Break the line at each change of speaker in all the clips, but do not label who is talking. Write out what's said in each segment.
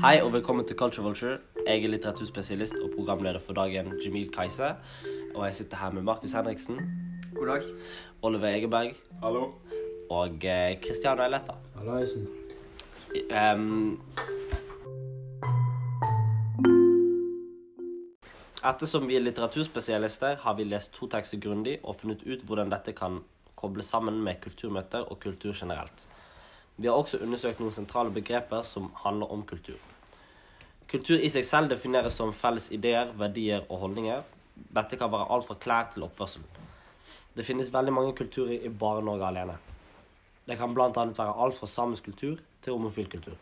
Hei og velkommen til Culture Vulture. Jeg er litteraturspesialist og programleder for dagen, Jamil Kajse. Og jeg sitter her med Markus Henriksen,
God dag.
Oliver Egeberg
Hallo.
og eh, Christian Eiletta.
Hallaisen.
Um, ettersom vi er litteraturspesialister, har vi lest to tekster grundig og funnet ut hvordan dette kan kobles sammen med kulturmøter og kultur generelt. Vi har også undersøkt noen sentrale begreper som handler om kultur. Kultur i seg selv defineres som felles ideer, verdier og holdninger. Dette kan være alt fra klær til oppførsel. Det finnes veldig mange kulturer i bare Norge alene. Det kan bl.a. være alt fra samisk kultur til homofil kultur.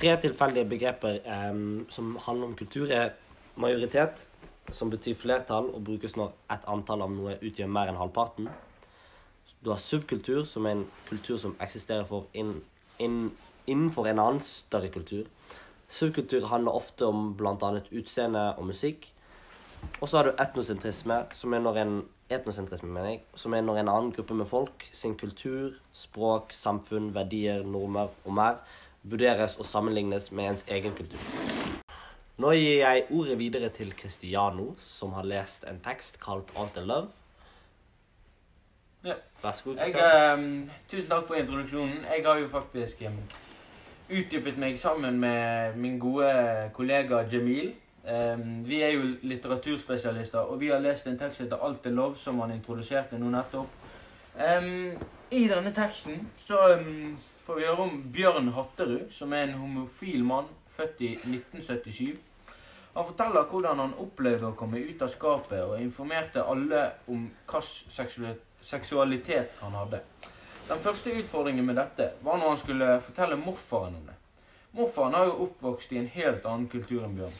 Tre tilfeldige begreper eh, som handler om kultur, er majoritet, som betyr flertall og brukes når et antall av noe utgjør mer enn halvparten. Du har subkultur, som er en kultur som eksisterer inn, inn, innenfor en annen større kultur. Subkultur handler ofte om bl.a. utseende og musikk. Og så har du etnosentrisme, som er når en etnosentrisme, mener jeg, som er når en annen gruppe med folk sin kultur, språk, samfunn, verdier, normer og mer vurderes og sammenlignes med ens egen kultur. Nå gir jeg ordet videre til Cristiano, som har lest en tekst kalt Alt er love.
Ja.
Vær så god,
Jeg, ehm, tusen takk for introduksjonen. Jeg har jo faktisk um, utdypet meg sammen med min gode kollega Jamil. Um, vi er jo litteraturspesialister, og vi har lest en tekst som heter 'Alt er lov', som han introduserte nå nettopp. I denne teksten så får vi høre om Bjørn Hatterud, som er en homofil mann født i 1977. Han forteller hvordan han opplevde å komme ut av skapet, og informerte alle om hvilken seksualitet han hadde. Den første utfordringen med dette var når han skulle fortelle morfaren om det. Morfaren har jo oppvokst i en helt annen kultur enn Bjørn.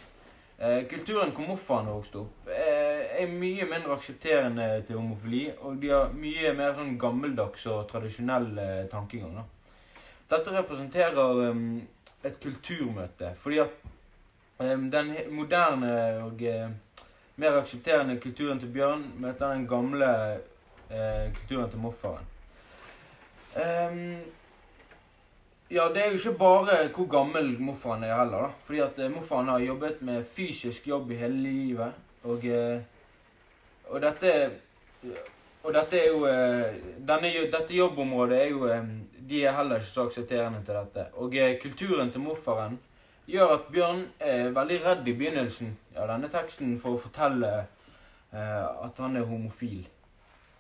Eh, kulturen hvor morfaren vokste opp, eh, er mye mindre aksepterende til homofili, og de har mye mer sånn gammeldags og tradisjonell eh, tankegang. Dette representerer em, et kulturmøte, fordi at den moderne og eh, mer aksepterende kulturen til Bjørn møter den gamle eh, kulturen til morfaren. Ehm, ja, det er jo ikke bare hvor gammel morfaren er heller, da. Fordi at eh, morfaren har jobbet med fysisk jobb i hele livet. Og, og dette Og dette er jo denne, Dette jobbområdet er jo De er heller ikke så aksepterende til dette. Og kulturen til morfaren gjør at Bjørn er veldig redd i begynnelsen av denne teksten for å fortelle eh, at han er homofil.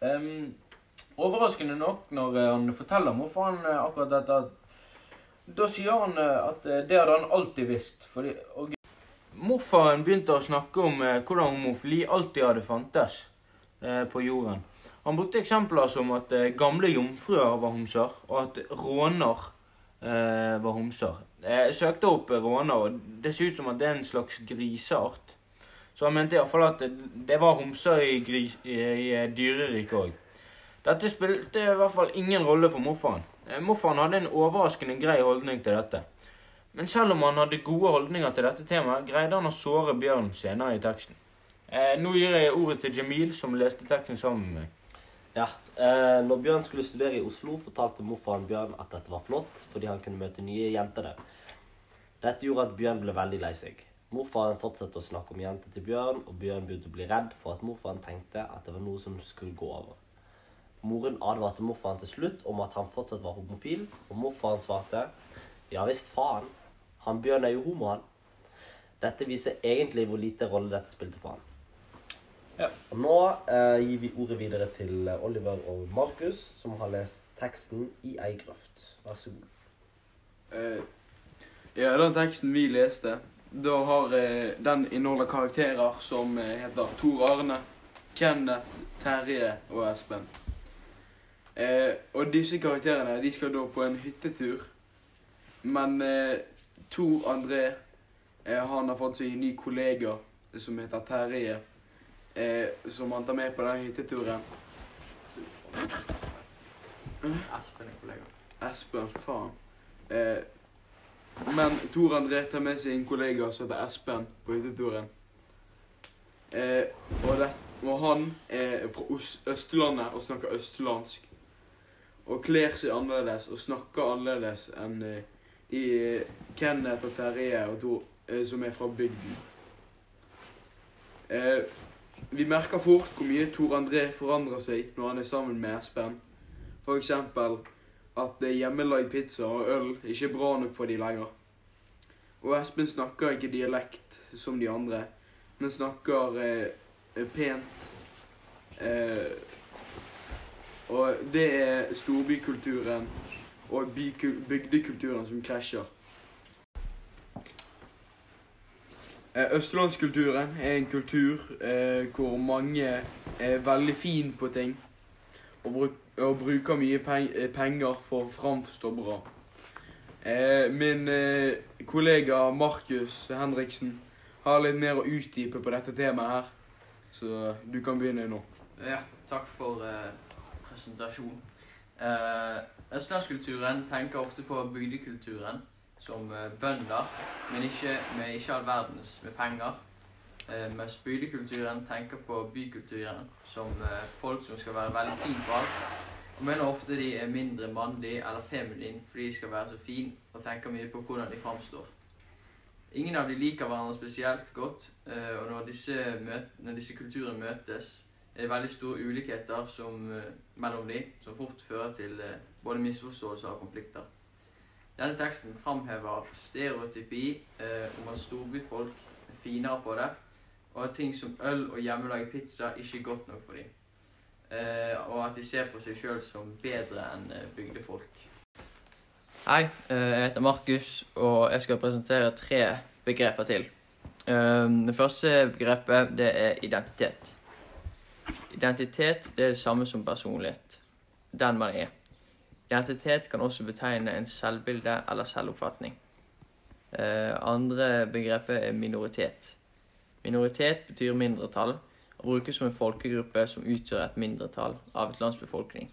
Um, overraskende nok, når han forteller morfaren eh, akkurat dette, da sier han eh, at det hadde han alltid visst. Fordi, og morfaren begynte å snakke om hvordan homofili alltid hadde fantes eh, på jorden. Han brukte eksempler som at gamle jomfruer var homser, og at råner var homser. Jeg søkte opp eh, råner, og det ser ut som at det er en slags griseart. Så han mente iallfall at det, var homser i, gris, i, eh, dyreriket òg. Dette spilte i hvert fall ingen rolle for morfaren. Eh, Morfaren hadde en overraskende grei holdning til dette. Men selv om han hadde gode holdninger til dette temaet, greide han å såre Bjørn senere i teksten. Eh, nå gir jeg ordet til Jamil, som leste teksten sammen med meg.
Ja, eh, når Bjørn skulle studere i Oslo, fortalte morfaren Bjørn at dette var flott, fordi han kunne møte nye jenter der. Dette gjorde at Bjørn ble veldig lei seg. Morfaren fortsatte å snakke om jenter til Bjørn, og Bjørn begynte å bli redd for at morfaren tenkte at det var noe som skulle gå over. Moren advarte morfaren til slutt om at han fortsatt var homofil, og morfaren svarte ja visst faen, han Bjørn er jo homo, han. Dette viser egentlig hvor lite rolle dette spilte for han.
Ja.
Og nå eh, gir vi ordet videre til eh, Oliver og Markus, som har lest teksten I ei grøft. Vær så god.
Eh, ja, den teksten vi leste, da har eh, den inneholder karakterer som eh, heter Tor Arne, Kenneth, Terje og Espen. Eh, og disse karakterene de skal da på en hyttetur. Men eh, Tor André eh, han har fått seg en ny kollega som heter Terje, eh, som han tar med på den hytteturen.
Espen er kollega.
Espen, faen. Eh, men Tor André tar med sin kollega som heter Espen på hytteturen. Eh, og, det, og han er fra Østlandet og snakker østlandsk. Og kler seg annerledes og snakker annerledes enn eh, De Kenneth og Terje og Tor, eh, som er fra bygden. Eh, vi merker fort hvor mye Tor André forandrer seg når han er sammen med Espen. Eksempel at hjemmelagd pizza og øl ikke er bra nok for de lenger. Og Espen snakker ikke dialekt som de andre, men snakker eh, pent. Eh, og det er storbykulturen og bygdekulturen som krasjer. Eh, Østlandskulturen er en kultur eh, hvor mange er veldig fin på ting og, bruk, og bruker mye peng, eh, penger for å framstå bra. Eh, min eh, kollega Markus Henriksen har litt mer å utdype på dette temaet her, så du kan begynne nå.
Ja, takk for eh, presentasjon. Eh, Østlandskulturen tenker ofte på bygdekulturen som eh, bønder, men ikke med ikke all verdens med penger. Eh, mens bygdekulturen tenker på bykulturen som eh, folk som skal være veldig fine på alt. Og mener ofte de er mindre mannlig eller feminin fordi de skal være så fin og tenker mye på hvordan de framstår. Ingen av de liker hverandre spesielt godt, og når disse, når disse kulturene møtes, er det veldig store ulikheter som, mellom de, som fort fører til både misforståelser og konflikter. Denne teksten framhever stereotypi eh, om at storbyfolk er finere på det, og at ting som øl og hjemmelaget pizza ikke er godt nok for dem. Eh, og at de ser på seg sjøl som bedre enn eh, bygdefolk. Hei, eh, jeg heter Markus, og jeg skal presentere tre begreper til. Eh, Det første begrepet det er identitet. Identitet det er det samme som personlighet. Den man er. Identitet kan også betegne en selvbilde eller selvoppfatning. Eh, andre begrepet er minoritet. Minoritet betyr mindretall og brukes som en folkegruppe som utgjør et mindretall av et lands befolkning.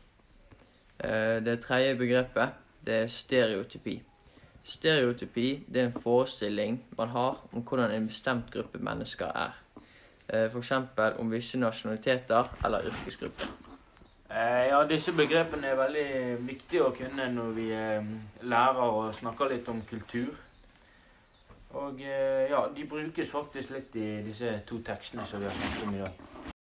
Eh, det tredje begrepet det er stereotypi. Stereotypi det er en forestilling man har om hvordan en bestemt gruppe mennesker er. Eh, F.eks. om visse nasjonaliteter eller yrkesgrupper.
Eh, ja, disse begrepene er veldig viktige å kunne når vi eh, lærer og snakker litt om kultur. Og eh, ja, de brukes faktisk litt i disse to tekstene som vi har snakket om i dag.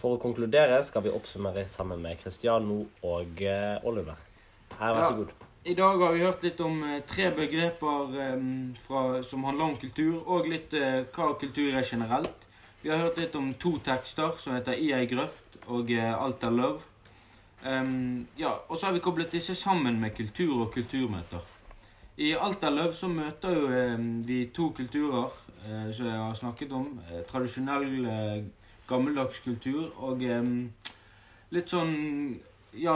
For å konkludere skal vi oppsummere sammen med Cristiano og eh, Oliver. Her, vær
Ja.
så god.
I dag har vi hørt litt om tre begreper fra, som handler om kultur, og litt hva kultur er generelt. Vi har hørt litt om to tekster som heter 'I ei grøft' og eh, 'Alt er love'. Um, ja, og så har vi koblet disse sammen med kultur og kulturmøter. I Alt er love så møter jo eh, vi to kulturer eh, som jeg har snakket om. Eh, tradisjonell, eh, gammeldags kultur og litt sånn Ja,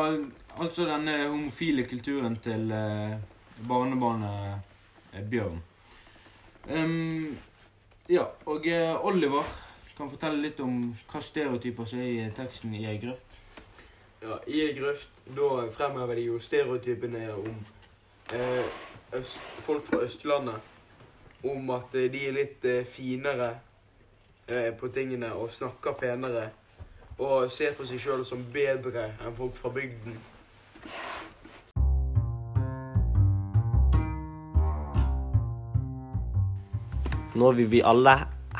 altså denne homofile kulturen til eh, barnebarnet Bjørn. Um, ja, og Oliver kan fortelle litt om hva stereotyper som er i teksten i ei grøft.
Ja, I ei grøft da fremhever de jo stereotypene om eh, øst, folk fra Østlandet. Om at eh, de er litt eh, finere eh, på tingene og snakker penere. Og ser på seg sjøl som bedre enn folk fra bygden.
Nå vil vi alle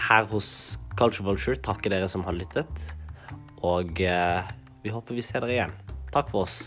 her hos Culture Vulture takker dere som har lyttet. Og eh, vi håper vi ser dere igjen. Takk for oss.